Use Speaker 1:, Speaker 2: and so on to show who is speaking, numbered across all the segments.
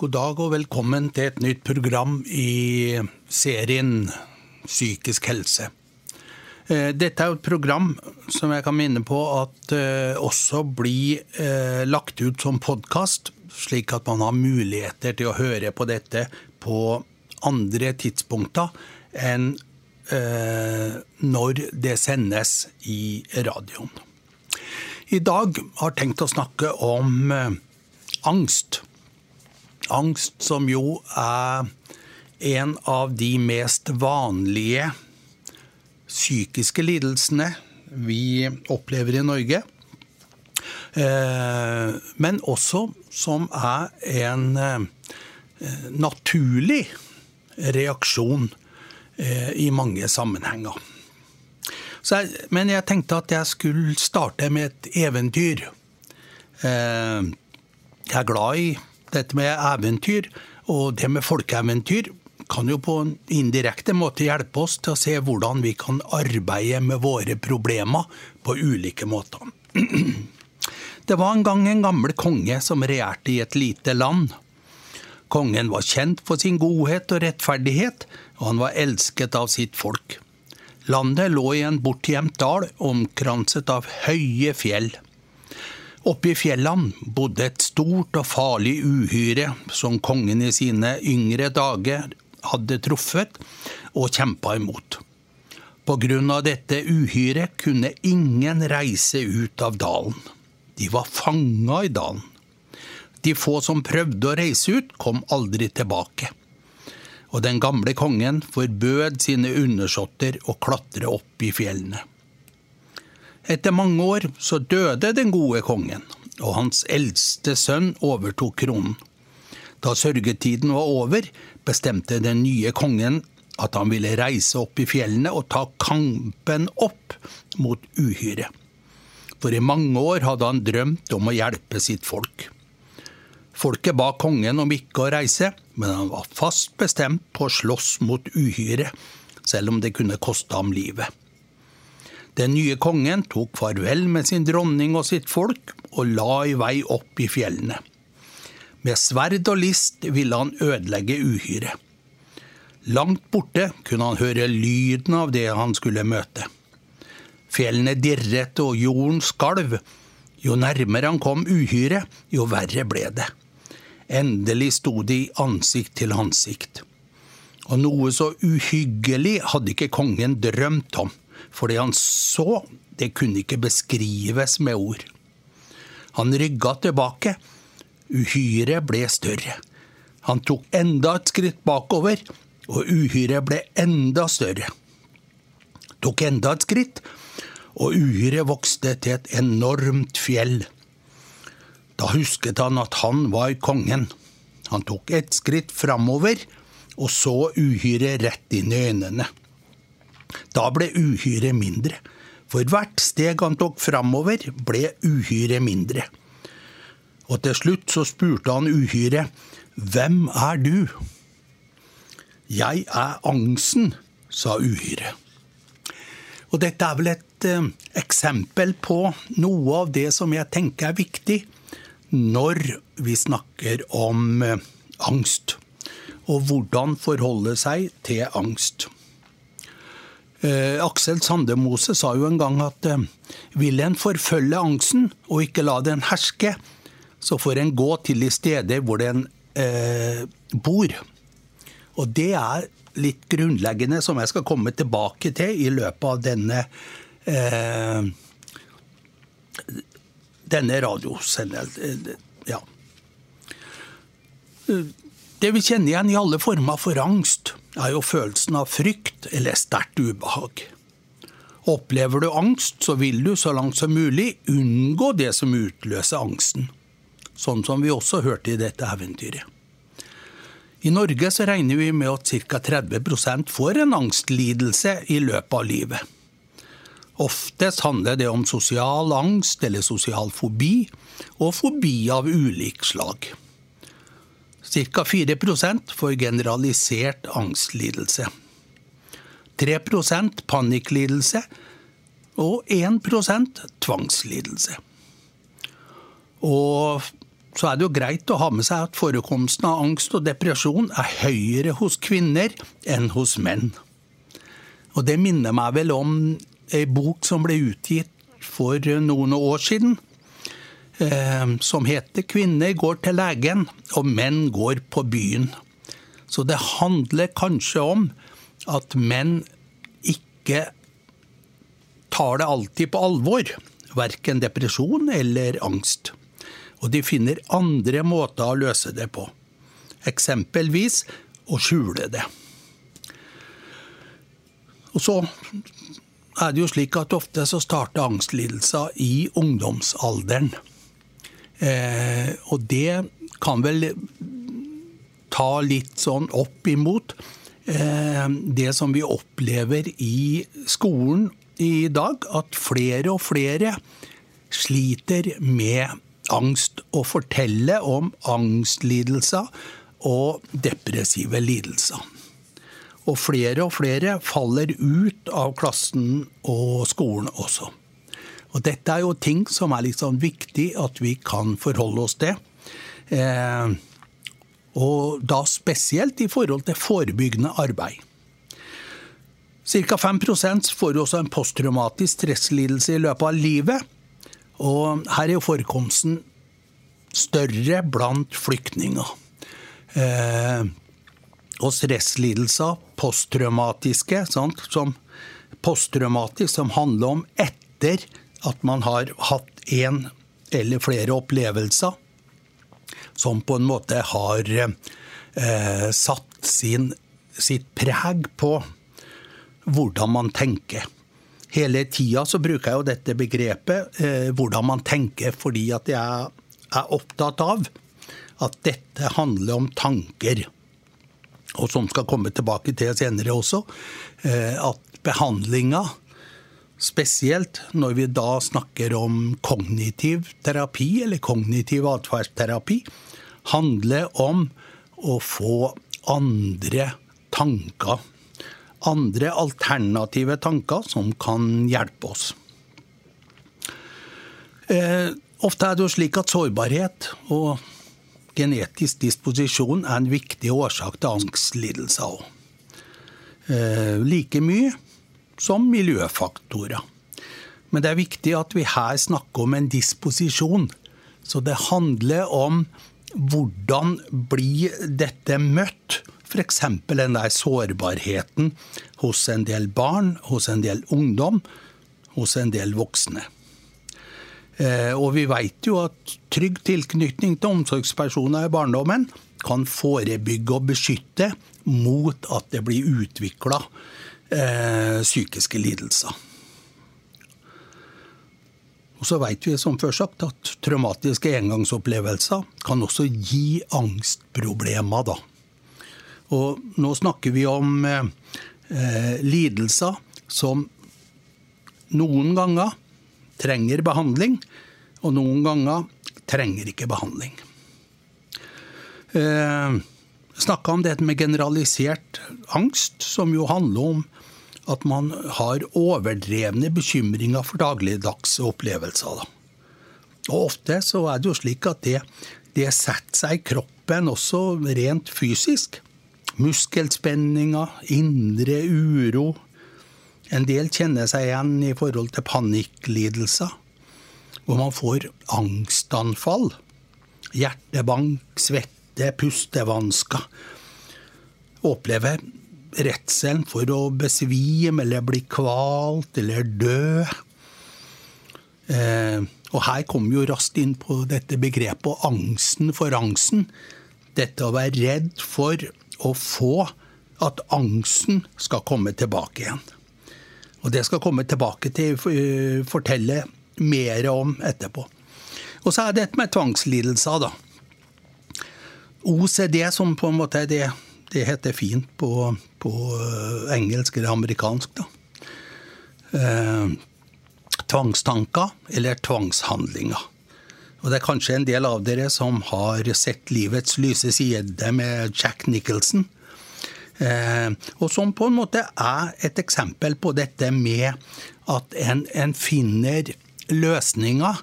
Speaker 1: God dag og velkommen til et nytt program i serien Psykisk helse. Eh, dette er et program som jeg kan minne på at eh, også blir eh, lagt ut som podkast, slik at man har muligheter til å høre på dette på andre tidspunkter enn når det sendes i radioen. I dag har jeg tenkt å snakke om angst. Angst som jo er en av de mest vanlige psykiske lidelsene vi opplever i Norge. Eh, men også som er en eh, naturlig reaksjon eh, i mange sammenhenger. Jeg, men jeg tenkte at jeg skulle starte med et eventyr. Jeg er glad i dette med eventyr, og det med folkeeventyr kan jo på en indirekte måte hjelpe oss til å se hvordan vi kan arbeide med våre problemer på ulike måter. Det var en gang en gammel konge som regjerte i et lite land. Kongen var kjent for sin godhet og rettferdighet, og han var elsket av sitt folk. Landet lå i en bortgjemt dal, omkranset av høye fjell. Oppe i fjellene bodde et stort og farlig uhyre som kongen i sine yngre dager hadde truffet og kjempa imot. Av dette uhyret kunne ingen reise ut av dalen. De var fanga i dalen. De få som prøvde å reise ut, kom aldri tilbake. Og den gamle kongen forbød sine undersåtter å klatre opp i fjellene. Etter mange år så døde den gode kongen, og hans eldste sønn overtok kronen. Da sørgetiden var over, bestemte den nye kongen at han ville reise opp i fjellene og ta kampen opp mot uhyret. For i mange år hadde han drømt om å hjelpe sitt folk. Folket ba kongen om ikke å reise, men han var fast bestemt på å slåss mot uhyret, selv om det kunne koste ham livet. Den nye kongen tok farvel med sin dronning og sitt folk, og la i vei opp i fjellene. Med sverd og list ville han ødelegge uhyret. Langt borte kunne han høre lyden av det han skulle møte. Fjellene dirret og jorden skalv. Jo nærmere han kom uhyret, jo verre ble det. Endelig sto de ansikt til ansikt. Og noe så uhyggelig hadde ikke kongen drømt om, for det han så, det kunne ikke beskrives med ord. Han rygga tilbake Uhyret ble større. Han tok enda et skritt bakover, og uhyret ble enda større. Tok enda et skritt, og uhyret vokste til et enormt fjell. Da husket han at han var kongen. Han tok et skritt framover og så uhyret rett inn i øynene. Da ble uhyret mindre. For hvert steg han tok framover, ble uhyret mindre og til slutt så spurte han uhyret, Hvem er du? Jeg er angsten, sa uhyret. Og dette er vel et eh, eksempel på noe av det som jeg tenker er viktig når vi snakker om eh, angst, og hvordan forholde seg til angst. Eh, Aksel Sandemose sa jo en gang at eh, vil en forfølge angsten og ikke la den herske, så får en gå til de steder hvor den eh, bor. Og det er litt grunnleggende, som jeg skal komme tilbake til i løpet av denne eh, denne radiosendelsen. Ja. Det vi kjenner igjen i alle former for angst, er jo følelsen av frykt eller sterkt ubehag. Opplever du angst, så vil du så langt som mulig unngå det som utløser angsten sånn som vi også hørte i dette eventyret. I Norge så regner vi med at ca. 30% får en angstlidelse i løpet av livet. Oftest handler det om sosial angst eller sosial fobi, og fobi av ulik slag. Ca. 4% får generalisert angstlidelse. 3% panikklidelse og 1% tvangslidelse. Og så er det jo greit å ha med seg at forekomsten av angst og depresjon er høyere hos kvinner enn hos menn. Og det minner meg vel om ei bok som ble utgitt for noen år siden, som heter 'Kvinner går til legen, og menn går på byen'. Så det handler kanskje om at menn ikke tar det alltid på alvor. Verken depresjon eller angst. Og de finner andre måter å løse det på. Eksempelvis å skjule det. Og så er det jo slik at ofte så starter angstlidelser i ungdomsalderen. Eh, og det kan vel ta litt sånn opp imot eh, det som vi opplever i skolen i dag. At flere og flere sliter med angst og forteller om angstlidelser og depressive lidelser. Og flere og flere faller ut av klassen og skolen også. Og dette er jo ting som er sånn viktig at vi kan forholde oss til. Eh, og da spesielt i forhold til forebyggende arbeid. Ca. 5% får også en posttraumatisk stresslidelse i løpet av livet. Og her er jo forekomsten større blant flyktninger. Eh, og stresslidelser, posttraumatiske, sant, som posttraumatisk, som handler om etter at man har hatt én eller flere opplevelser som på en måte har eh, satt sin, sitt preg på hvordan man tenker. Hele tida så bruker jeg jo dette begrepet eh, hvordan man tenker, fordi at jeg er opptatt av at dette handler om tanker og som skal komme tilbake til senere også, eh, at behandlinga, spesielt når vi da snakker om kognitiv terapi eller kognitiv atferdsterapi, handler om å få andre tanker. Andre alternative tanker som kan hjelpe oss. Eh, ofte er det jo slik at sårbarhet og genetisk disposisjon er en viktig årsak til angstlidelser. Eh, like mye som miljøfaktorer. Men det er viktig at vi her snakker om en disposisjon. Så det handler om hvordan blir dette møtt? F.eks. den der sårbarheten hos en del barn, hos en del ungdom, hos en del voksne. Eh, og vi vet jo at trygg tilknytning til omsorgspersoner i barndommen kan forebygge og beskytte mot at det blir utvikla eh, psykiske lidelser. Og så vet vi som før sagt at traumatiske engangsopplevelser kan også gi angstproblemer. da. Og nå snakker vi om eh, eh lidelser som noen ganger trenger behandling, og noen ganger trenger ikke behandling. Eh, Snakka om dette med generalisert angst, som jo handler om at man har overdrevne bekymringer for dagligdagse opplevelser. Da. Og ofte så er det jo slik at det, det setter seg i kroppen også rent fysisk. Muskelspenninger, indre uro, en del kjenner seg igjen i forhold til panikklidelser, hvor man får angstanfall. Hjertebank, svette, pustevansker. Opplever redselen for å besvime eller bli kvalt eller dø. Eh, og her kommer vi jo raskt inn på dette begrepet angsten for angsten. Dette å være redd for å få at angsten skal komme tilbake igjen. Og det skal komme tilbake til å eh, fortelle mer om etterpå. Og så er det dette med tvangslidelser, da. OCD, som på en måte er det, det heter fint på, på eh, engelsk eller amerikansk, da. Eh, tvangstanker eller tvangshandlinger. Og det er kanskje en del av dere som har sett livets lyse side med Jack Nicholson. Eh, og som på en måte er et eksempel på dette med at en, en finner løsninger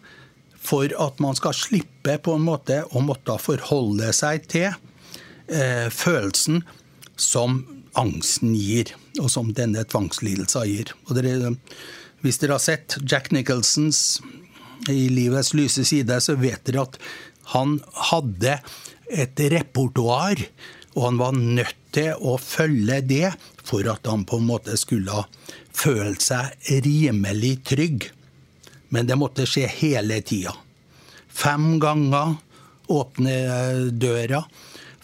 Speaker 1: for at man skal slippe på en måte å måtte forholde seg til eh, følelsen som angsten gir, og som denne tvangslidelsen gir. Dere, hvis dere har sett Jack Nicholsons i livets lyse side, så vet dere at han hadde et repertoar, og han var nødt til å følge det for at han på en måte skulle føle seg rimelig trygg. Men det måtte skje hele tida. Fem ganger åpne døra.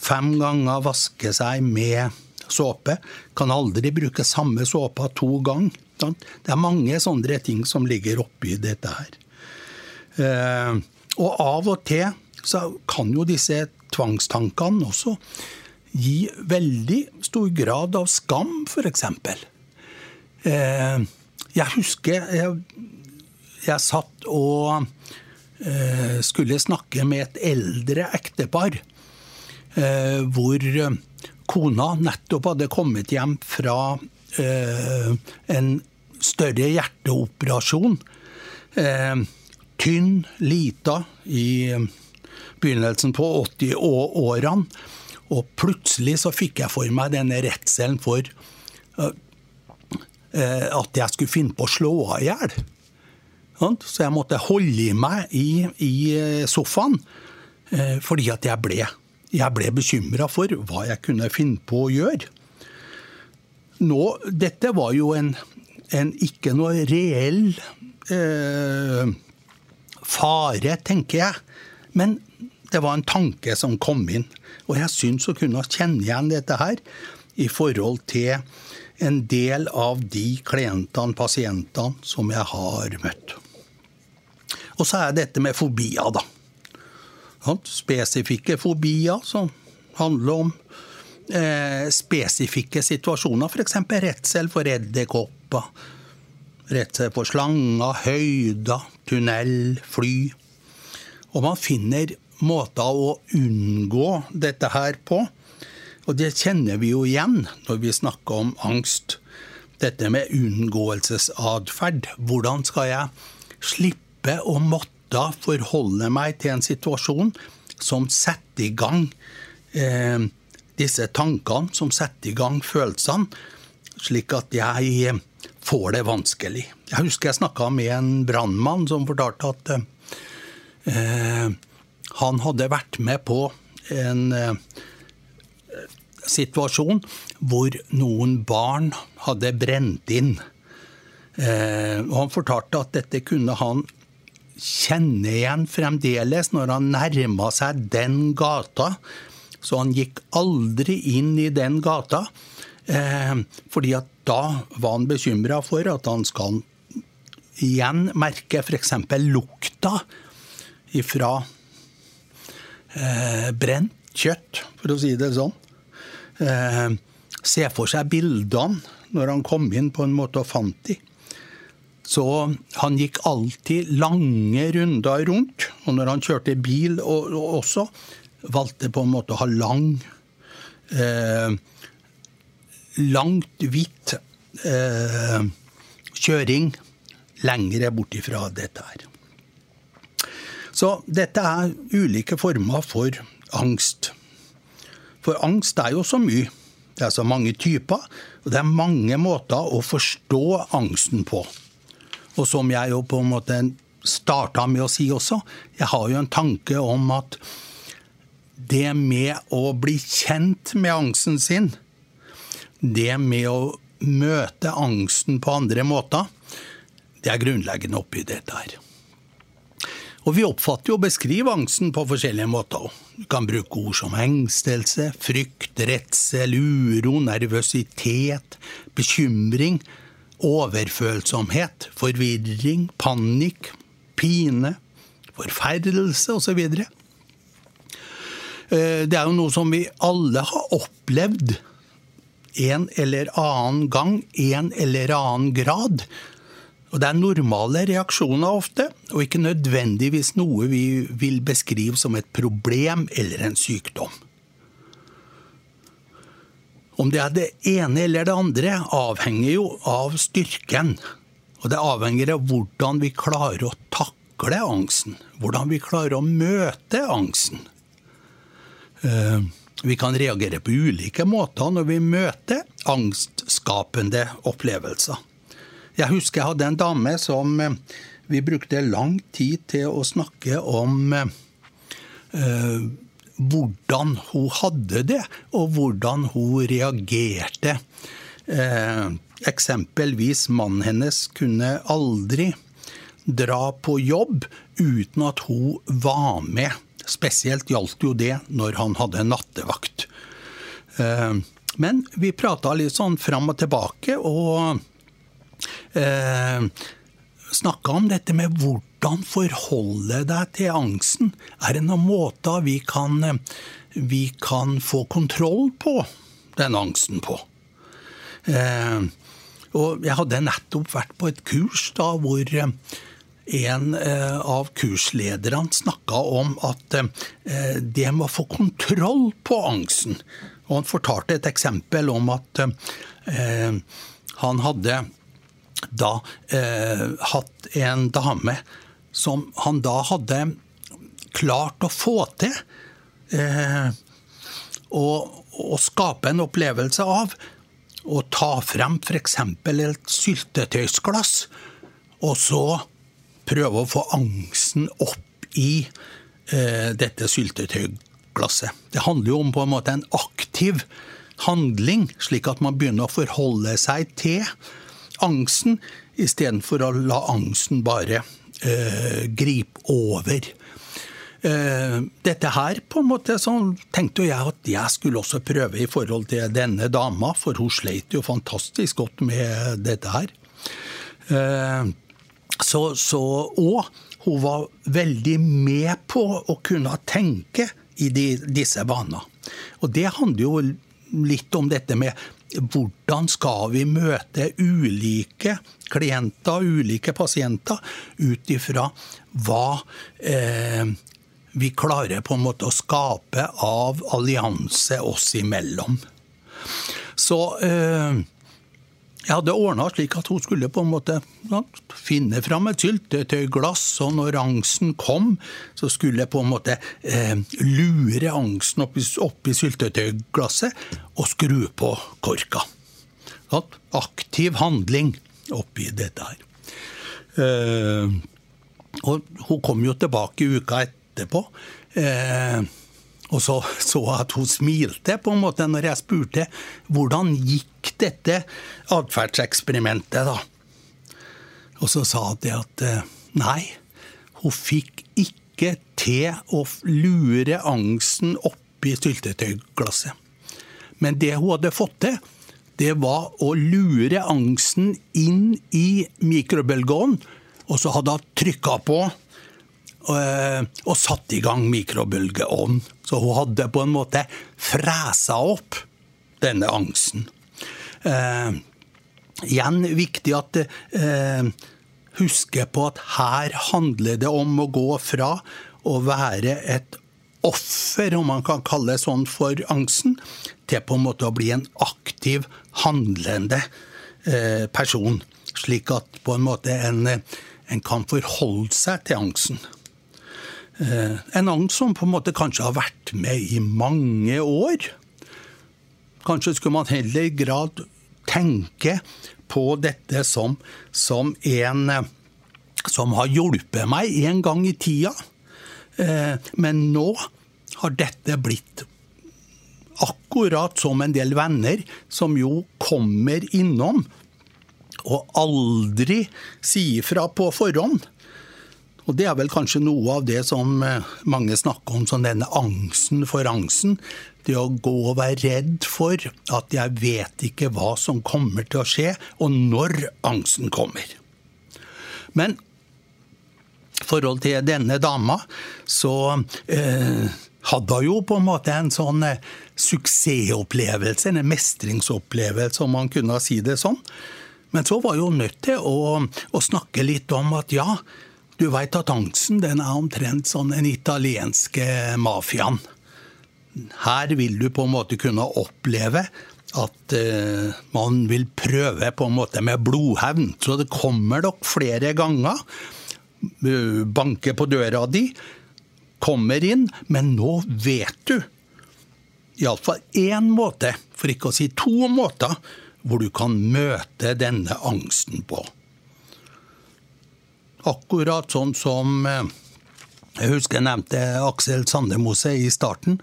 Speaker 1: Fem ganger vaske seg med såpe. Kan aldri bruke samme såpa to ganger. Det er mange sånne ting som ligger oppi dette her. Eh, og av og til så kan jo disse tvangstankene også gi veldig stor grad av skam, f.eks. Eh, jeg husker jeg, jeg satt og eh, skulle snakke med et eldre ektepar. Hvor kona nettopp hadde kommet hjem fra en større hjerteoperasjon tynn, lita i eh, begynnelsen på 80-årene. Og plutselig så fikk jeg for meg denne redselen for at jeg skulle finne på å slå av i hjel. Så jeg måtte holde meg i, i sofaen fordi at jeg ble, jeg ble bekymra for hva jeg kunne finne på å gjøre. Nå, dette var jo en, en ikke noe reell eh, fare, tenker jeg. Men det var en tanke som kom inn. Og jeg syns å kunne kjenne igjen dette her i forhold til en del av de klientene, pasientene, som jeg har møtt. Og så er dette med fobier, da. Spesifikke fobier som handler om eh, spesifikke situasjoner, f.eks. redsel for edderkopper Redsel for slanger, høyder, tunnel, fly. Og man finner måter å unngå dette her på. Og det kjenner vi jo igjen når vi snakker om angst. Dette med unngåelsesatferd. Hvordan skal jeg slippe å måtte forholde meg til en situasjon som setter i gang eh, disse tankene, som setter i gang følelsene, slik at jeg får det vanskelig. Jeg husker jeg snakka med en brannmann som fortalte at eh, han hadde vært med på en eh, situasjon hvor noen barn hadde brent inn. Eh, og han fortalte at dette kunne han kjenne igjen fremdeles når han nærma seg den gata. Så han gikk aldri inn i den gata. Eh, fordi at da var han bekymra for at han skal igjen merke f.eks. lukta ifra eh, brent kjøtt, for å si det sånn. Eh, se for seg bildene når han kom inn på en måte og fant de. Så han gikk alltid lange runder rundt. Og når han kjørte bil og, og også, valgte på en måte å ha lang eh, langt, hvitt eh, kjøring lengre bort ifra dette her. Så dette er ulike former for angst. For angst er jo så mye. Det er så mange typer, og det er mange måter å forstå angsten på. Og som jeg jo på en måte starta med å si også, jeg har jo en tanke om at det med å bli kjent med angsten sin, det med å møte angsten på andre måter, det er grunnleggende oppi dette her. Og Vi oppfatter jo og beskriver angsten på forskjellige måter. Du kan bruke ord som engstelse, frykt, redsel, uro, nervøsitet, bekymring, overfølsomhet, forvirring, panikk, pine, forferdelse osv. Eh, det er jo noe som vi alle har opplevd en eller annen gang, en eller annen grad. Og Det er normale reaksjoner ofte, og ikke nødvendigvis noe vi vil beskrive som et problem eller en sykdom. Om det er det ene eller det andre, avhenger jo av styrken. Og det avhenger av hvordan vi klarer å takle angsten. Hvordan vi klarer å møte angsten. Eh, vi kan reagere på ulike måter når vi møter angstskapende opplevelser. Jeg husker jeg hadde en dame som eh, vi brukte lang tid til å snakke om eh, hvordan hun hadde det, og hvordan hun reagerte. Eh, eksempelvis mannen hennes kunne aldri dra på jobb uten at hun var med. Spesielt gjaldt jo det når han hadde nattevakt. Eh, men vi prata litt sånn fram og tilbake, og eh, snakka om dette med hvordan forholde deg til angsten. Er det noen måter vi kan, vi kan få kontroll på den angsten på? Eh, og jeg hadde nettopp vært på et kurs da hvor en eh, av kurslederne snakka om at eh, det med å få kontroll på angsten. Og han fortalte et eksempel om at eh, han hadde da hatt en dame som han da hadde klart å få til å skape en opplevelse av. Å ta frem f.eks. et syltetøysglass, og så prøve å få angsten opp i eh, dette syltetøyglasset. Det handler jo om på en måte en aktiv handling, slik at man begynner å forholde seg til angsten, istedenfor å la angsten bare eh, gripe over. Eh, dette her på en måte sånn, tenkte jeg at jeg skulle også prøve i forhold til denne dama, for hun sleit jo fantastisk godt med dette her. Eh, så, så, og hun var veldig med på å kunne tenke i de, disse banene. Og det handler jo litt om dette med hvordan skal vi møte ulike klienter, ulike pasienter, ut ifra hva eh, vi klarer på en måte å skape av allianse oss imellom. Så eh, jeg hadde ordna slik at hun skulle på en måte finne fram et syltetøyglass, og når angsten kom, så skulle jeg på en måte eh, lure angsten oppi, oppi syltetøyglasset og skru på korka. Sånn, aktiv handling oppi dette her. Eh, og hun kom jo tilbake uka etterpå. Eh, og så så jeg at hun smilte på en måte når jeg spurte hvordan gikk dette atferdseksperimentet, da. Og så sa hun at eh, nei, hun fikk ikke til å lure angsten oppi syltetøyglasset. Men det hun hadde fått til, det var å lure angsten inn i mikrobølgeovnen. Og så hadde hun trykka på Eh, og satte i gang mikrobølgeovn. Så hun hadde på en måte fresa opp denne angsten. Eh, igjen viktig at eh, huske på at her handler det om å gå fra å være et offer, om man kan kalle det sånn, for angsten, til på en måte å bli en aktiv, handlende eh, person. Slik at på en måte en, en kan forholde seg til angsten. Eh, en angst som på en måte kanskje har vært med i mange år. Kanskje skulle man heller i grad tenke på dette som, som en eh, som har hjulpet meg en gang i tida. Eh, men nå har dette blitt akkurat som en del venner som jo kommer innom og aldri sier fra på forhånd. Og det er vel kanskje noe av det som eh, mange snakker om som denne angsten for angsten. Det å gå og være redd for at jeg vet ikke hva som kommer til å skje, og når angsten kommer. Men i forhold til denne dama, så eh, hadde hun jo på en måte en sånn eh, suksessopplevelse, en mestringsopplevelse, om man kunne si det sånn. Men så var hun nødt til å, å snakke litt om at ja, du veit at angsten den er omtrent sånn den italienske mafiaen. Her vil du på en måte kunne oppleve at uh, man vil prøve på en måte med blodhevn. Så det kommer nok flere ganger. eh, banker på døra di, kommer inn, men nå vet du iallfall én måte, for ikke å si to måter, hvor du kan møte denne angsten på. Akkurat sånn som eh, jeg husker jeg nevnte Aksel Sandemose i starten.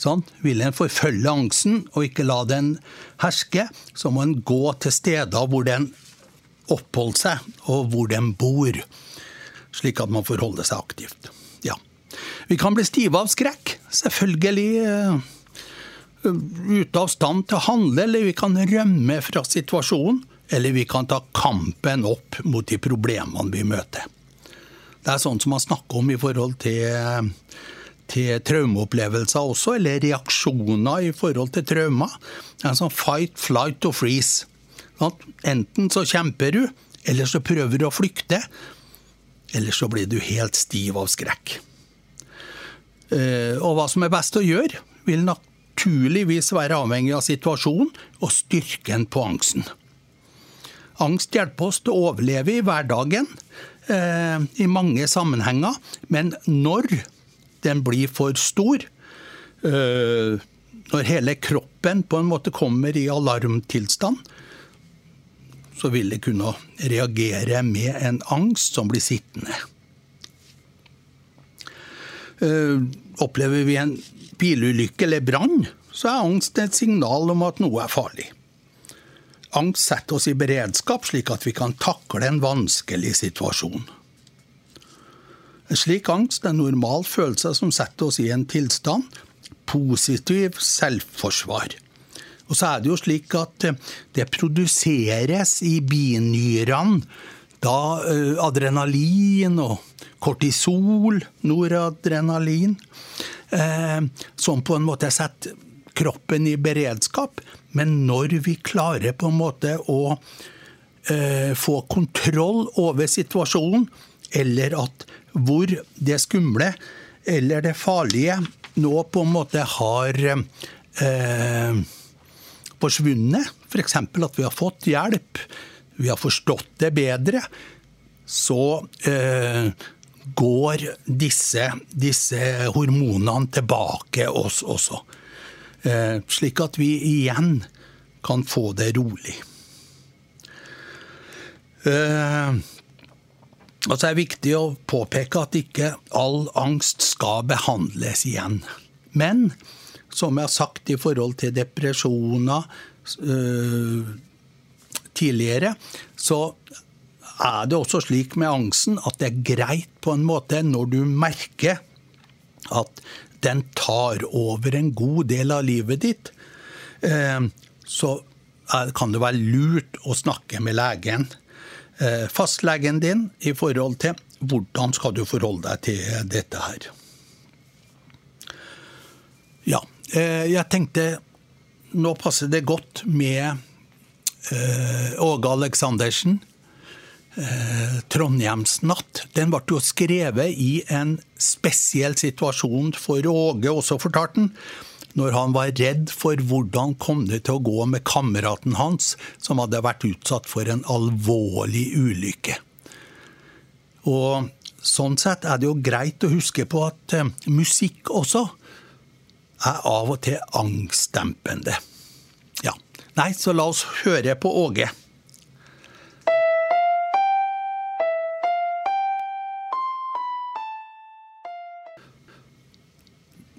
Speaker 1: Sånn. Vil en forfølge angsten og ikke la den herske, så må en gå til steder hvor den oppholder seg, og hvor den bor. Slik at man forholder seg aktivt. Ja. Vi kan bli stive av skrekk. Selvfølgelig uh, ute av stand til å handle, eller vi kan rømme fra situasjonen. Eller vi kan ta kampen opp mot de problemene vi møter. Det er sånn som man snakker om i forhold til, til traumeopplevelser også, eller reaksjoner i forhold til traumer. Det er en sånn fight, flight og freeze. Enten så kjemper du, eller så prøver du å flykte. Eller så blir du helt stiv av skrekk. Eh, og hva som er best å gjøre, vil naturligvis være avhengig av situasjonen og styrken på angsten. Angst hjelper oss til å overleve i hverdagen, Eh, i mange sammenhenger. Men når den blir for stor, eh, når hele kroppen på en måte kommer i alarmtilstand, så vil det kunne reagere med en angst som blir sittende. Eh, opplever vi en bilulykke eller brann, så er angst et signal om at noe er farlig. Angst setter oss i beredskap, slik at vi kan takle en vanskelig situasjon. En slik angst er en normal følelse som setter oss i en tilstand positiv selvforsvar. Og så er det jo slik at eh, det produseres i binyrene da eh, adrenalin og kortisol, noradrenalin, eh, som på en måte setter kroppen i beredskap. Men når vi klarer på en måte å eh, få kontroll over situasjonen, eller at hvor det skumle eller det farlige nå på en måte har eh, forsvunnet, f.eks. For at vi har fått hjelp, vi har forstått det bedre, så eh, går disse, disse hormonene tilbake oss også. Eh, slik at vi igjen kan få det rolig. Eh, og så er det viktig å påpeke at ikke all angst skal behandles igjen. Men som jeg har sagt i forhold til depresjoner øh, tidligere, så er det også slik med angsten at det er greit på en måte når du merker at den tar over en god del av livet ditt, eh, så kan det være lurt å snakke med legen. Eh, fastlegen din i forhold til hvordan skal du forholde deg til dette her. Ja, eh, jeg tenkte nå passer det godt med Åge Aleksandersen. Eh, Trondheimsnatt. Den ble jo skrevet i en spesiell situasjon for Åge, også fortalte han. Når han var redd for hvordan kom det til å gå med kameraten hans, som hadde vært utsatt for en alvorlig ulykke. Og Sånn sett er det jo greit å huske på at eh, musikk også er av og til angstdempende. Ja. Nei, så la oss høre på Åge.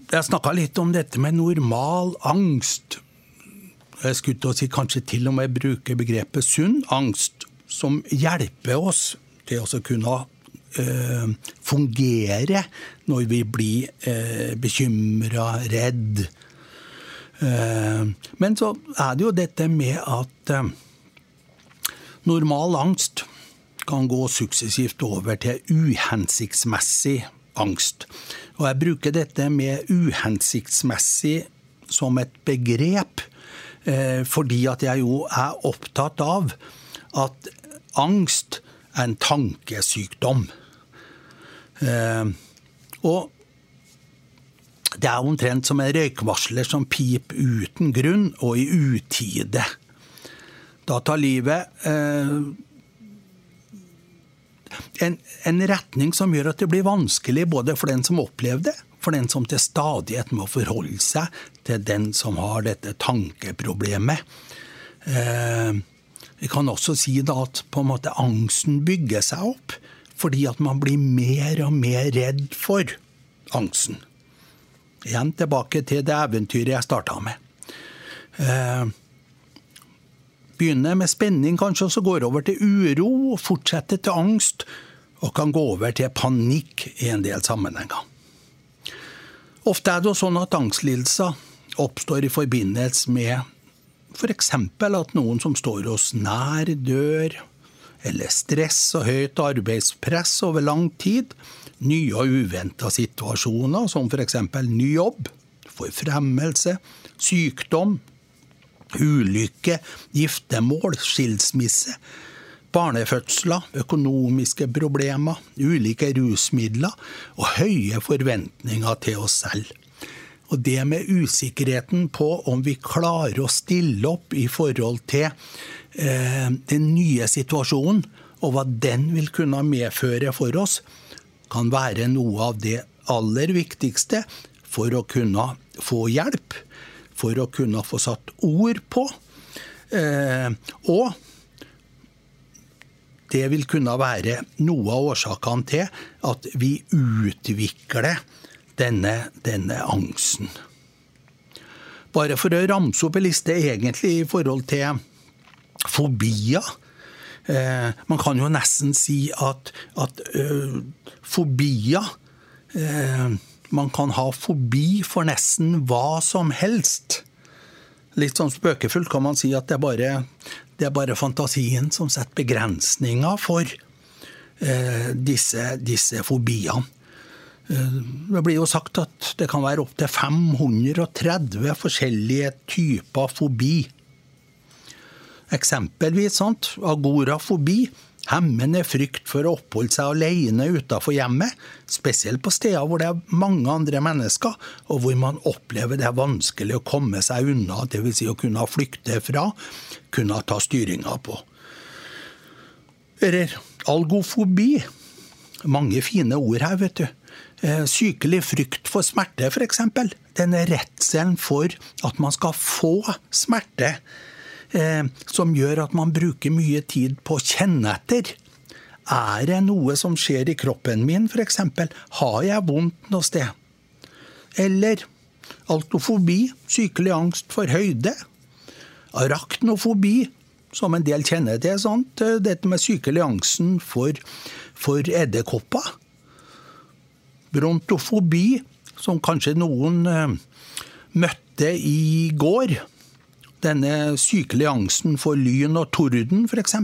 Speaker 1: Jeg snakka litt om dette med normal angst. Jeg skulle til å si kanskje til og med bruke begrepet sunn angst, som hjelper oss til å kunne eh, fungere når vi blir eh, bekymra, redd. Eh, men så er det jo dette med at eh, normal angst kan gå suksessivt over til uhensiktsmessig angst. Og jeg bruker dette med uhensiktsmessig som et begrep, eh, fordi at jeg jo er opptatt av at angst er en tankesykdom. Eh, og det er omtrent som en røykvarsler som piper uten grunn og i utide. Da tar livet eh, en, en, retning som gjør at det blir vanskelig både for den som opplever det, for den som til stadighet må forholde seg til den som har dette tankeproblemet. Eh, kan også si at på en måte angsten bygger seg opp fordi at man blir mer og mer redd for angsten. Igjen tilbake til det eventyret jeg starta med. Eh, begynner med spenning kanskje, og så går over til uro, og fortsetter til angst, og kan gå over til panikk i en del sammenhenger. Ofte er det jo sånn at angstlidelser oppstår i forbindelse med f.eks. at noen som står oss nær, dør, eller stress og høyt arbeidspress over lang tid, nye og uventa situasjoner, som f.eks. ny jobb, forfremmelse, sykdom, ulykke, giftermål, skilsmisse, barnefødsler, økonomiske problemer, ulike rusmidler og høye forventninger til oss selv. Og det med usikkerheten på om vi klarer å stille opp i forhold til eh, den nye situasjonen, og hva den vil kunne medføre for oss, kan være noe av det aller viktigste for å kunne få hjelp, for å kunne få satt ord på. Eh, og det vil kunne være noe av årsakene til at vi utvikler denne, denne angsten. Bare for å ramse opp en liste egentlig i forhold til fobier. Eh, man kan jo nesten si at, at uh, fobier eh, Man kan ha fobi for nesten hva som helst. Litt sånn spøkefullt kan man si at det er bare, det er bare fantasien som setter begrensninger for eh, disse, disse fobiene. Eh, det blir jo sagt at det kan være opptil 530 forskjellige typer fobi. Eksempelvis sant? agorafobi. Hemmende frykt for å oppholde seg alene utenfor hjemmet, spesielt på steder hvor det er mange andre mennesker, og hvor man opplever det er vanskelig å komme seg unna, dvs. Si å kunne flykte fra, kunne ta styringa på. Eller algofobi. Mange fine ord her, vet du. Eh, sykelig frykt for smerte, f.eks. Denne redselen for at man skal få smerte, som gjør at man bruker mye tid på å kjenne etter. Er det noe som skjer i kroppen min, f.eks.? Har jeg vondt noe sted? Eller altofobi, sykelig angst for høyde. Arachnofobi, som en del kjenner til. Sant? Dette med sykelig angsten for, for edderkopper brontofobi, som kanskje noen eh, møtte i går. Denne sykelige angsten for lyn og torden, f.eks.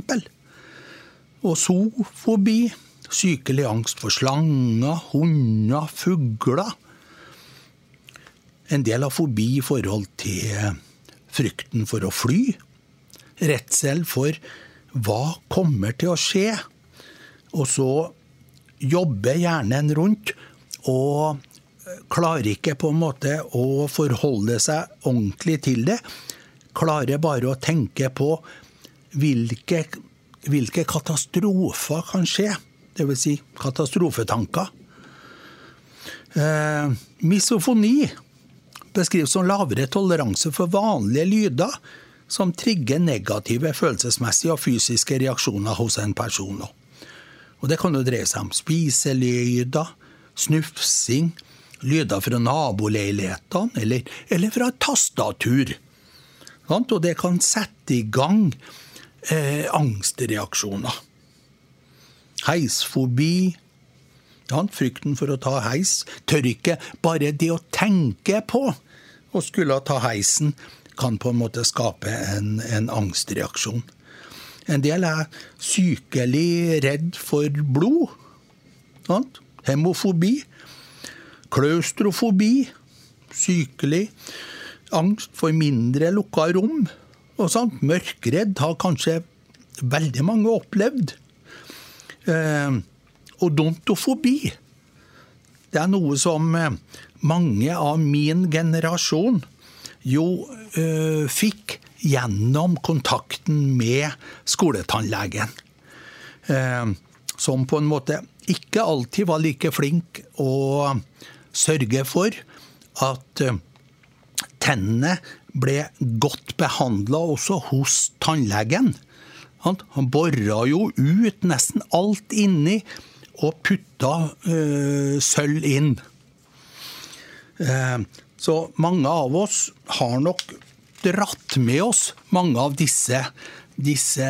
Speaker 1: Og zoofobi, sykelig angst for slanger, hunder, fugler. En del har fobi i forhold til frykten for å fly. Redsel for hva kommer til å skje? Og så jobber hjernen rundt og klarer ikke på en måte å forholde seg ordentlig til det. Klarer bare å tenke på hvilke, hvilke katastrofer kan skje. Dvs. Si katastrofetanker. Eh, misofoni beskrives som lavere toleranse for vanlige lyder som trigger negative følelsesmessige og fysiske reaksjoner hos en person. Og Det kan jo dreie seg om spiselyder, snufsing, lyder fra naboleilighetene eller, eller fra tastatur. Og det kan sette i gang eh, angstreaksjoner. Heisfobi, frykten for å ta heis. Tør ikke bare det å tenke på å skulle ta heisen, kan på en måte skape en, en angstreaksjon. En del er sykelig redd for blod. Sant? hemofobi, klaustrofobi, sykelig angst for mindre lukka rom. og sånt. Mørkredd har kanskje veldig mange opplevd. Eh, odontofobi. Det er noe som eh, mange av min generasjon jo eh, fikk gjennom kontakten med skoletannlegen. Eh, som på en måte ikke alltid var like flink å sørge for at eh, tennene ble godt behandla også hos tannlegen. Han bora jo ut nesten alt inni og putta øh, sølv inn. Eh, så mange av oss har nok dratt med oss mange av disse, disse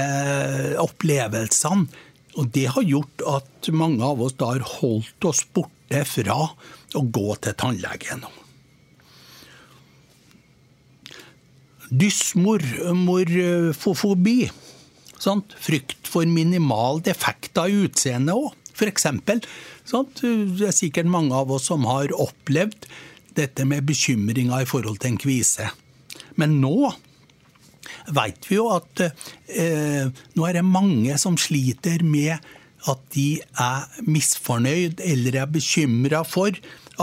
Speaker 1: opplevelsene. Og det har gjort at mange av oss da har holdt oss borte fra å gå til tannlegen. Dysmorfofobi. Sant? Frykt for minimal defekt av utseendet òg, f.eks. Det er sikkert mange av oss som har opplevd dette med bekymringa i forhold til en kvise. Men nå veit vi jo at eh, nå er det mange som sliter med at de er misfornøyd eller er bekymra for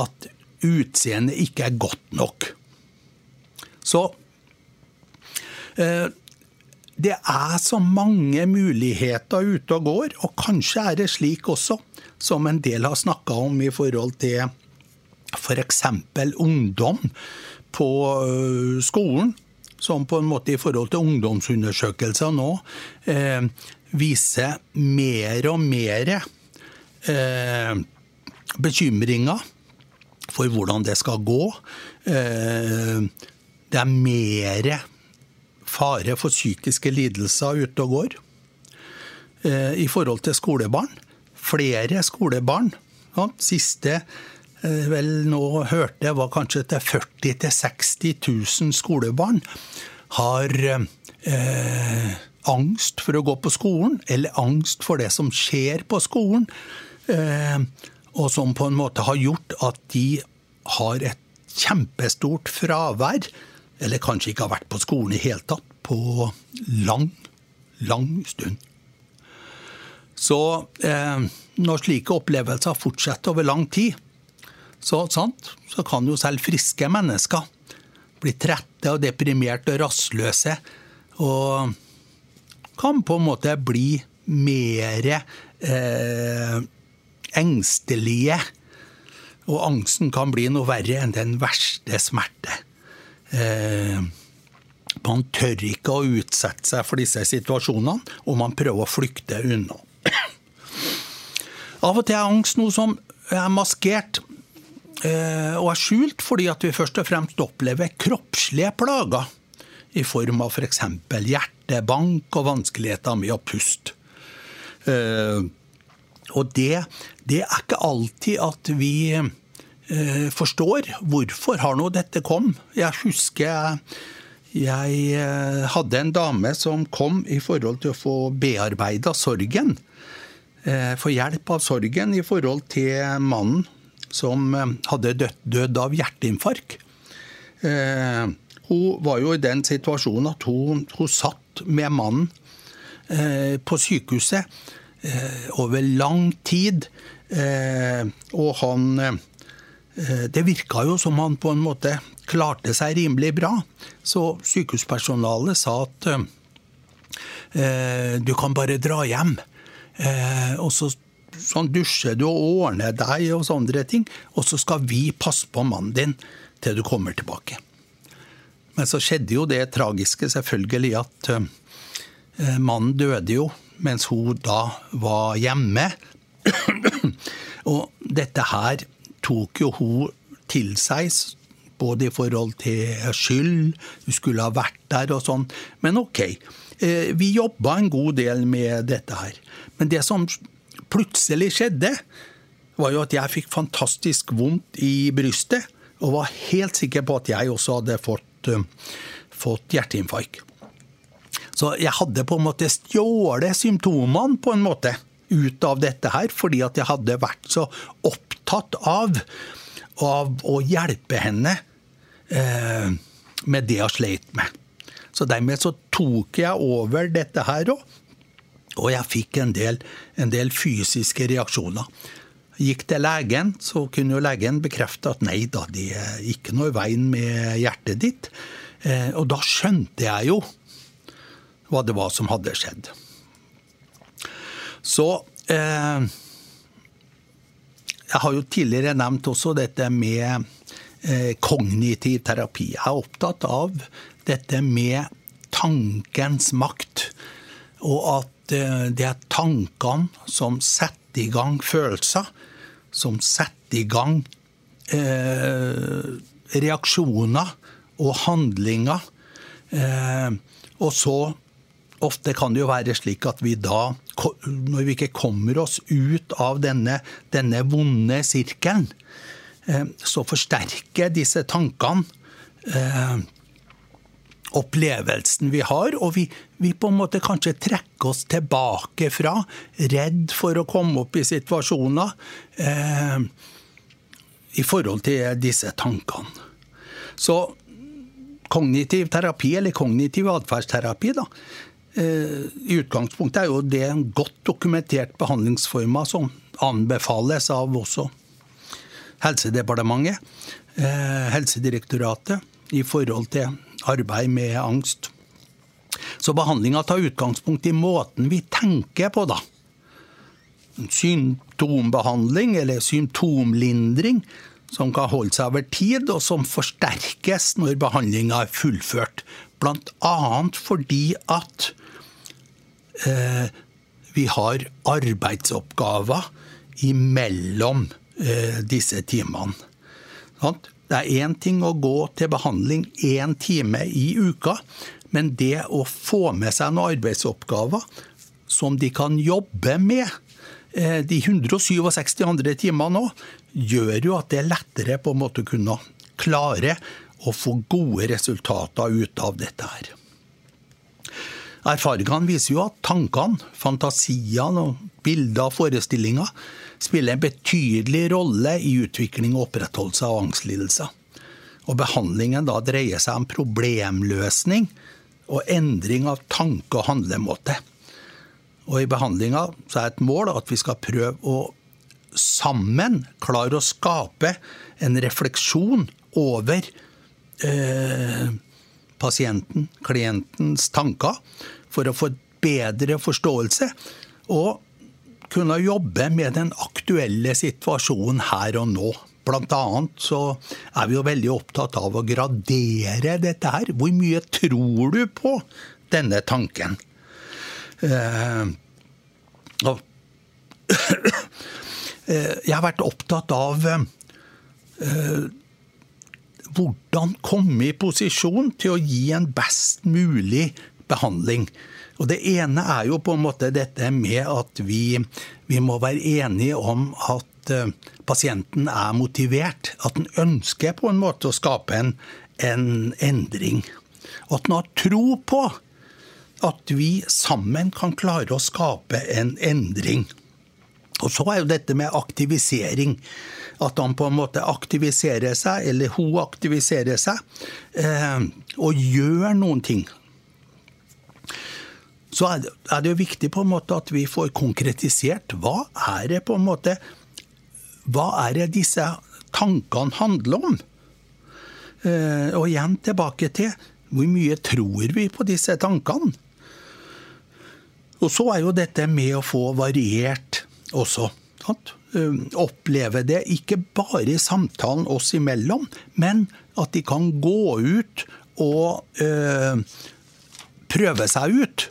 Speaker 1: at utseendet ikke er godt nok. Så eh, det er så mange muligheter ute og går, og kanskje er det slik også, som en del har snakka om i forhold til f.eks. ungdom på øh, skolen, som på en måte i forhold til ungdomsundersøkelser nå eh, viser mer og mer eh, bekymringer for hvordan det skal gå. Eh, det er mer fare for psykiske lidelser ute og går eh, i forhold til skolebarn. Flere skolebarn. Ja, siste Eh, vel nå hørte jeg var kanskje til 40 000-60 000 skolebarn har eh, angst for å gå på skolen, eller angst for det som skjer på skolen. Eh, og som på en måte har gjort at de har et kjempestort fravær, eller kanskje ikke har vært på skolen i hele tatt, på lang, lang stund. Så eh, når slike opplevelser fortsetter over lang tid, så, så kan jo selv friske mennesker bli trette og deprimerte og rastløse. Og kan på en måte bli mer eh, engstelige. Og angsten kan bli noe verre enn den verste smerte. Eh, man tør ikke å utsette seg for disse situasjonene, og man prøver å flykte unna. Av og til er angst noe som er maskert Eh, og er skjult fordi at vi først og fremst opplever kroppslige plager i form av f.eks. For hjertebank og vanskeligheter med å puste. Eh, og det, det, er ikke alltid at vi forstår hvorfor har nå dette kom. Jeg husker jeg hadde en dame som kom i forhold til å få bearbeida sorgen. Få hjelp av sorgen i forhold til mannen som eh, hadde dødd, død av hjerteinfarkt. Eh, hun var jo i den situasjonen at hun, hun satt med mannen eh, på sykehuset eh, over lang tid. Eh, og han eh, Det virka jo som han på en måte klarte seg rimelig bra. Så sykehuspersonalet sa at du kan bare dra hjem. og så sånn dusjer du og ordner deg og sånne ting. Og så skal vi passe på mannen din til du kommer tilbake. Men så skjedde jo det tragiske, selvfølgelig, at mannen døde jo mens hun da var hjemme. og dette her tok jo hun til seg, både i forhold til skyld, hun skulle ha vært der og sånn. Men ok, uh, vi jobba en god del med dette her. Men det som plutselig skjedde, var jo at jeg fikk fantastisk vondt i brystet, og var helt sikker på at jeg også hadde fått, uh, fått hjerteinfarkt. Så jeg hadde på en måte stjålet symptomene på en måte ut av dette her, fordi at jeg hadde vært så opptatt av, av å hjelpe henne eh, med det jeg sleit med. Så dermed så tok jeg over dette her òg, og jeg fikk en del, en del fysiske reaksjoner. Gikk til legen, så kunne jo legen bekrefte at nei da, det er ikke noe i veien med hjertet ditt. Eh, og da skjønte jeg jo hva det var som hadde skjedd. Så eh, Jeg har jo tidligere nevnt også dette med eh, kognitiv terapi. Jeg er opptatt av dette med tankens makt. Og at eh, det er tankene som setter i gang følelser, som setter i gang eh, reaksjoner og handlinger. Eh, og så ofte kan det jo være slik at vi da, når vi ikke kommer oss ut av denne, denne vonde sirkelen, eh, så forsterker disse tankene eh, opplevelsen vi har, og vi, vi, på en måte kanskje trekker oss tilbake fra, redd for å komme opp i situasjoner eh, i forhold til disse tankene. Så kognitiv terapi, eller kognitiv atferdsterapi, da, i utgangspunktet er jo det en godt dokumentert behandlingsforma som anbefales av også Helsedepartementet, eh, Helsedirektoratet, i forhold til arbeid med angst. Så behandlinga tar utgangspunkt i måten vi tenker på, da. Symptombehandling eller symptomlindring som kan holde seg over tid, og som forsterkes når behandlinga er fullført. Bl.a. fordi at eh, vi har arbeidsoppgaver imellom eh, disse timene. Det er én ting å gå til behandling én time i uka, men det å få med seg noen arbeidsoppgaver som de kan jobbe med eh, de 167 andre timene òg, gjør jo at det er lettere på en måte å kunne klare å få gode resultater ut av dette her. Erfaringene viser jo at tankene, fantasiene og bilder og forestillinger spiller en betydelig rolle i utvikling og opprettholdelse av angstlidelser. Og behandlingen da dreier seg om problemløsning og endring av tanke- og handlemåte. Og i behandlinga er et mål at vi skal prøve å sammen klare å skape en refleksjon over eh, pasienten, klientens tanker, for å få bedre forståelse. Og kunne jobbe med den aktuelle situasjonen her og nå. Blant annet så er vi jo veldig opptatt av å gradere dette her. Hvor mye tror du på denne tanken? Eh, og Eh, jeg har vært opptatt av eh, hvordan komme i posisjon til å gi en best mulig behandling. Og Det ene er jo på en måte dette med at vi, vi må være enige om at eh, pasienten er motivert. At den ønsker på en måte å skape en, en endring. Og at den har tro på at vi sammen kan klare å skape en endring. Og så er jo dette med aktivisering. At han på en måte aktiviserer seg, eller hun aktiviserer seg, eh, og gjør noen ting. Så er det, jo viktig på en måte at vi får konkretisert hva er det på en måte Hva er det disse tankene handler om? Eh, og igjen tilbake til hvor mye tror vi på disse tankene? Og så er jo dette med å få variert også. Sant? Um, oppleve det ikke bare i samtalen oss imellom, men at de kan gå ut og øh, prøve seg ut.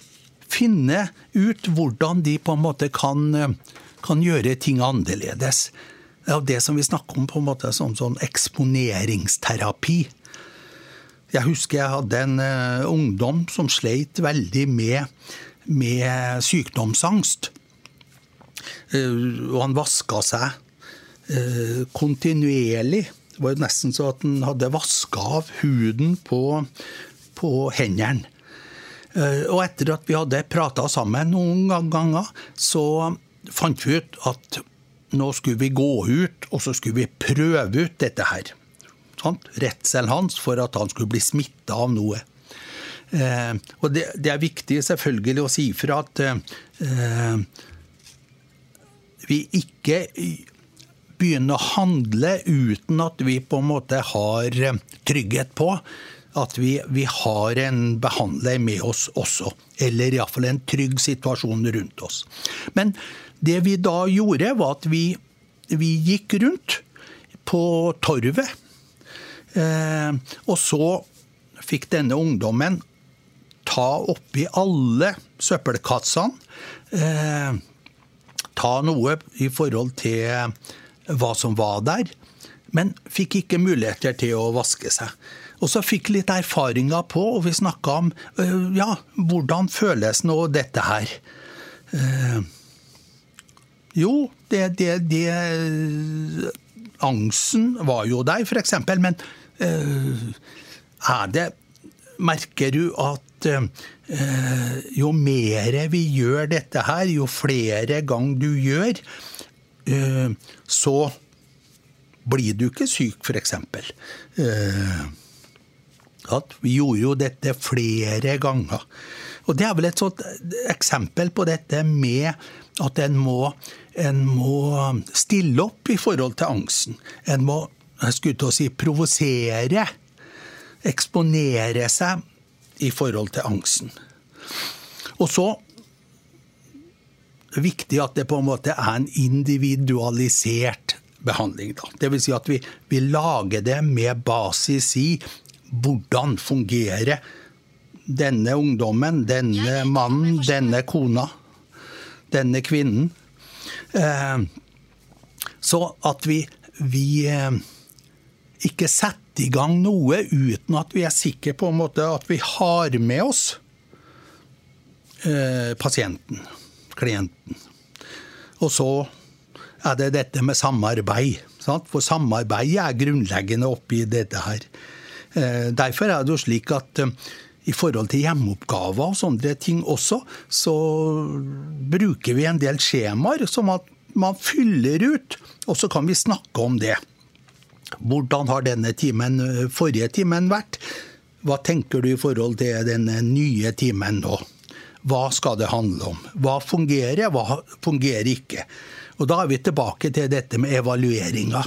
Speaker 1: Finne ut hvordan de på en måte kan, kan gjøre ting annerledes. Det er det som vi snakker om på en måte som sånn eksponeringsterapi. Jeg husker jeg hadde en uh, ungdom som sleit veldig med, med sykdomsangst. Eh, og han vaska seg eh, kontinuerlig. Det var jo nesten så at han hadde vaska av huden på, på hendene. Eh, og etter at vi hadde prata sammen noen ganger, så fant vi ut at nå skulle vi gå ut, og så skulle vi prøve ut dette her. Sånn? Redselen hans for at han skulle bli smitta av noe. Eh, og det, det, er viktig selvfølgelig å si fra at eh, vi ikke begynner å handle uten at vi på en måte har eh, trygghet på at vi, vi har en behandler med oss også. Eller iallfall en trygg situasjon rundt oss. Men det vi da gjorde, var at vi, vi gikk rundt på torvet. Eh, og så fikk denne ungdommen ta oppi alle søppelkassene. Eh, ta noe i forhold til hva som var der, men fikk ikke muligheter til å vaske seg. Og så fikk litt erfaringer på, og vi snakka om eh, ja, hvordan føles nå dette her. Eh, jo, det, det, det Angsten var jo der, f.eks., men eh, er det Merker du at eh, jo mer vi gjør dette her, jo flere ganger du gjør, eh, så blir du ikke syk, f.eks. Eh, vi gjorde jo dette flere ganger. Og Det er vel et sånt eksempel på dette med at en må, en må stille opp i forhold til angsten. En må jeg skulle til å si, provosere. Eksponere seg i forhold til angsten. Og så viktig at det på en måte er en individualisert behandling. Da. Det vil si at vi, vi lager det med basis i hvordan fungerer denne ungdommen, denne mannen, denne kona, denne kvinnen. Eh, så at vi, vi eh, ikke sette i gang noe uten at vi er sikre på en måte at vi har med oss eh, pasienten, klienten. Og så er det dette med samarbeid. For samarbeid er grunnleggende oppi dette her. Eh, derfor er det jo slik at eh, i forhold til hjemmeoppgaver og sånne ting også, så bruker vi en del skjemaer som at man fyller ut, og så kan vi snakke om det. Hvordan har denne timen, eh, forrige timen vært? Hva tenker du i forhold til denne nye timen nå? Hva skal det handle om? Hva fungerer, hva fungerer ikke? Og Da er vi tilbake til dette med evalueringa.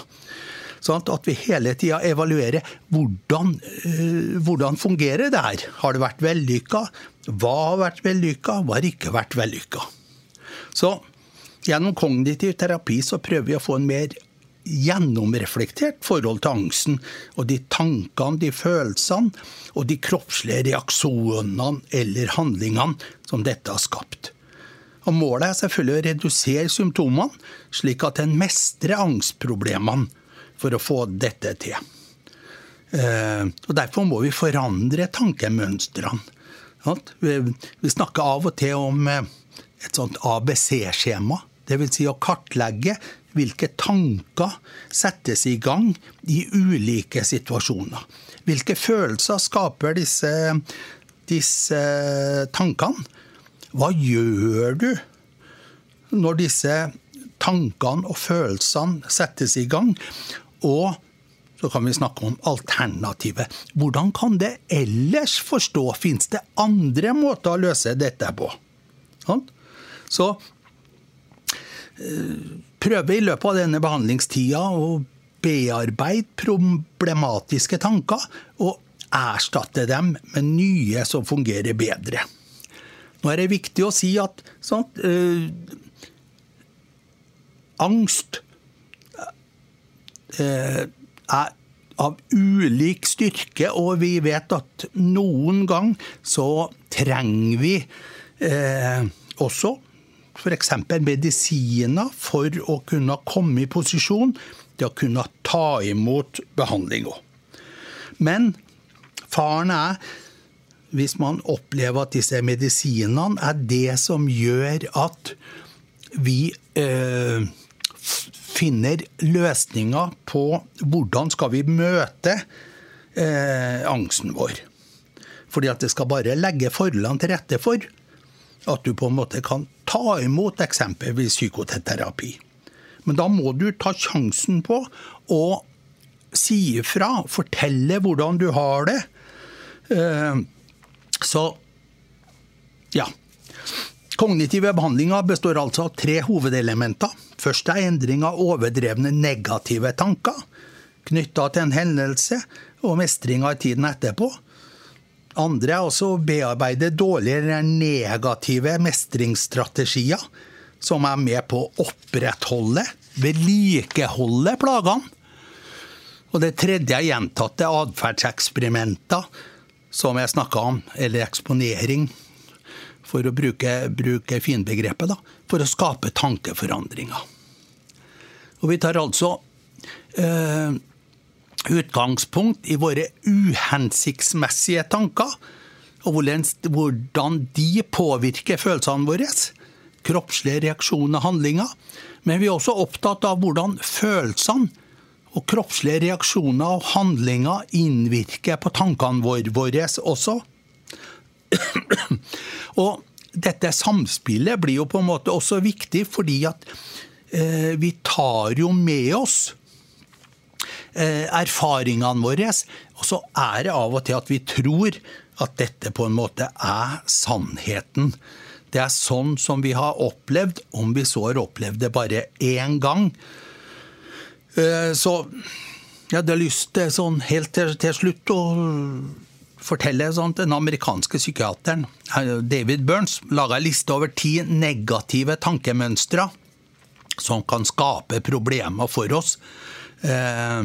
Speaker 1: Sånn at vi hele tida evaluerer hvordan, uh, hvordan fungerer det her. Har det vært vellykka? Hva har vært vellykka? Hva har ikke vært vellykka? Så gjennom kognitiv terapi så prøver vi å få en mer gjennomreflektert forhold til angsten og de tankene, de følelsene og de kroppslige reaksjonene eller handlingene som dette har skapt. Og Målet er selvfølgelig å redusere symptomene, slik at en mestrer angstproblemene for å få dette til. Eh, og Derfor må vi forandre tankemønstrene. Vi snakker av og til om eh, et sånt ABC-skjema. Dvs. Si å kartlegge hvilke tanker settes i gang i ulike situasjoner. Hvilke følelser skaper disse, disse tankene? Hva gjør du når disse tankene og følelsene settes i gang? Og så kan vi snakke om alternativet. Hvordan kan det ellers forstå? Fins det andre måter å løse dette på? Sånn? Så eh, prøve i løpet av denne behandlingstida å bearbeide problematiske tanker og erstatte dem med nye som fungerer bedre. Nå er det viktig å si at sånn, uh, angst uh, er av ulik styrke, og vi vet at noen gang så trenger vi eh, også f.eks. medisiner for å kunne komme i posisjon til å kunne ta imot behandling Men faren er hvis man opplever at disse medisinene er det som gjør at vi eh, finner løsninger på hvordan skal vi møte eh, angsten vår. Fordi at det skal bare legge forholdene til rette for at du på en måte kan ta imot eksempelvis psykoterapi. Men da må du ta sjansen på å si ifra, fortelle hvordan du har det. Eh, så ja. Kognitive behandlinger består altså av tre hovedelementer. Først er endring av overdrevne negative tanker knytta til en hendelse og mestring av tiden etterpå. Andre er også å bearbeide dårligere negative mestringsstrategier som er med på å opprettholde, vedlikeholde plagene. Og det tredje er gjentatte atferdseksperimenter, som jeg snakka om, eller eksponering, for å bruke, bruke finbegrepet, da, for å skape tankeforandringer. Og vi tar altså eh, utgangspunkt i våre uhensiktsmessige tanker, og hvordan de påvirker følelsene våre. Kroppslige reaksjoner og handlinger. Men vi er også opptatt av hvordan følelsene og kroppslige reaksjoner og handlinger innvirker på tankene våre også. Og dette samspillet blir jo på en måte også viktig fordi at eh, vi tar jo med oss erfaringene våre. Og så er det av og til at vi tror at dette på en måte er sannheten. Det er sånn som vi har opplevd, om vi så har opplevd det bare én gang. Eh, så jeg hadde lyst til sånn helt til, slutt å fortelle sånn, Den amerikanske psykiateren David Burns laga en liste over ti negative tankemønstre som kan skape problemer for oss. Eh,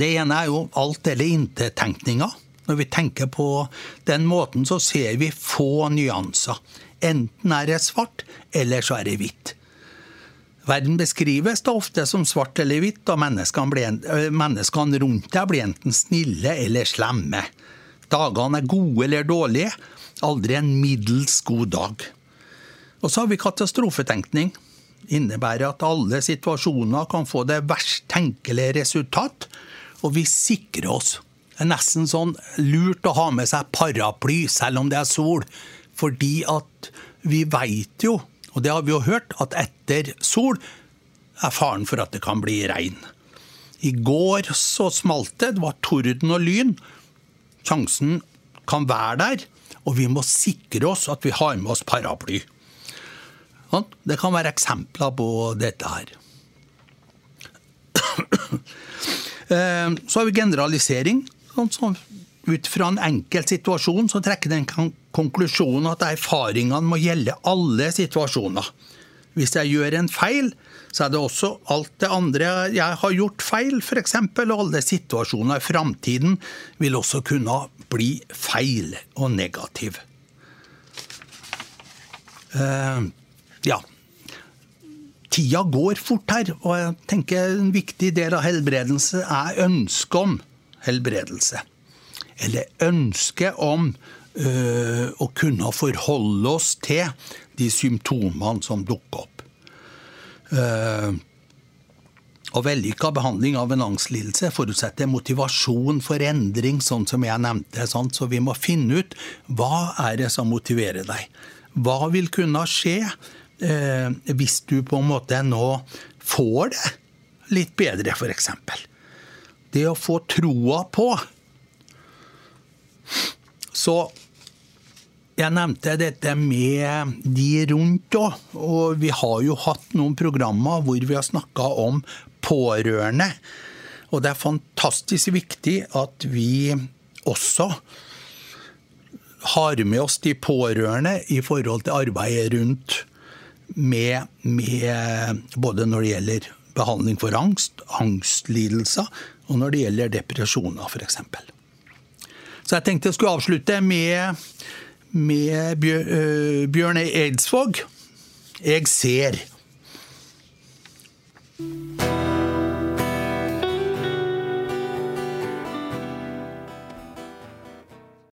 Speaker 1: det ene er jo alt eller intet-tenkninga. Når vi tenker på den måten, så ser vi få nyanser. Enten er det svart, eller så er det hvitt. Verden beskrives da ofte som svart eller hvitt, og menneskene, menneskene rundt deg blir enten snille eller slemme. Dagene er gode eller dårlige, aldri en middels god dag. Og så har vi katastrofetenkning. Innebærer at alle situasjoner kan få det verst tenkelige resultat, og vi sikrer oss. Det er nesten sånn lurt å ha med seg paraply selv om det er sol, fordi at vi veit jo og det har vi jo hørt, at etter sol er faren for at det kan bli regn. I går så smalt det, det var torden og lyn. Sjansen kan være der, og vi må sikre oss at vi har med oss paraply. Sånn? Det kan være eksempler på dette her. Eh, så har vi generalisering. Sånn ut fra en enkelt situasjon så trekker den konklusjonen at erfaringene må gjelde alle situasjoner. Hvis jeg gjør en feil, så er det også alt det andre jeg har gjort feil, f.eks. Og alle situasjoner i framtiden vil også kunne bli feil og negativ. Uh, ja. Tida går fort her, og jeg tenker en viktig del av helbredelse er ønsket om helbredelse. Eller ønsket om øh, å kunne forholde oss til de symptomene som dukker opp. Uh, og Vellykka behandling av en angstlidelse forutsetter motivasjon for endring, sånn som jeg nevnte. Sant? Så vi må finne ut hva er det som motiverer deg. Hva vil kunne skje hvis du på en måte nå får det litt bedre, f.eks. Det å få troa på så jeg nevnte dette med de rundt òg. Og vi har jo hatt noen programmer hvor vi har snakka om pårørende. Og det er fantastisk viktig at vi også har med oss de pårørende i forhold til arbeidet rundt med, med både når det gjelder behandling for angst, angstlidelser, og når det gjelder depresjoner, f.eks. Så jeg tenkte jeg skulle avslutte med, med Bjørn Eidsvåg. Jeg ser.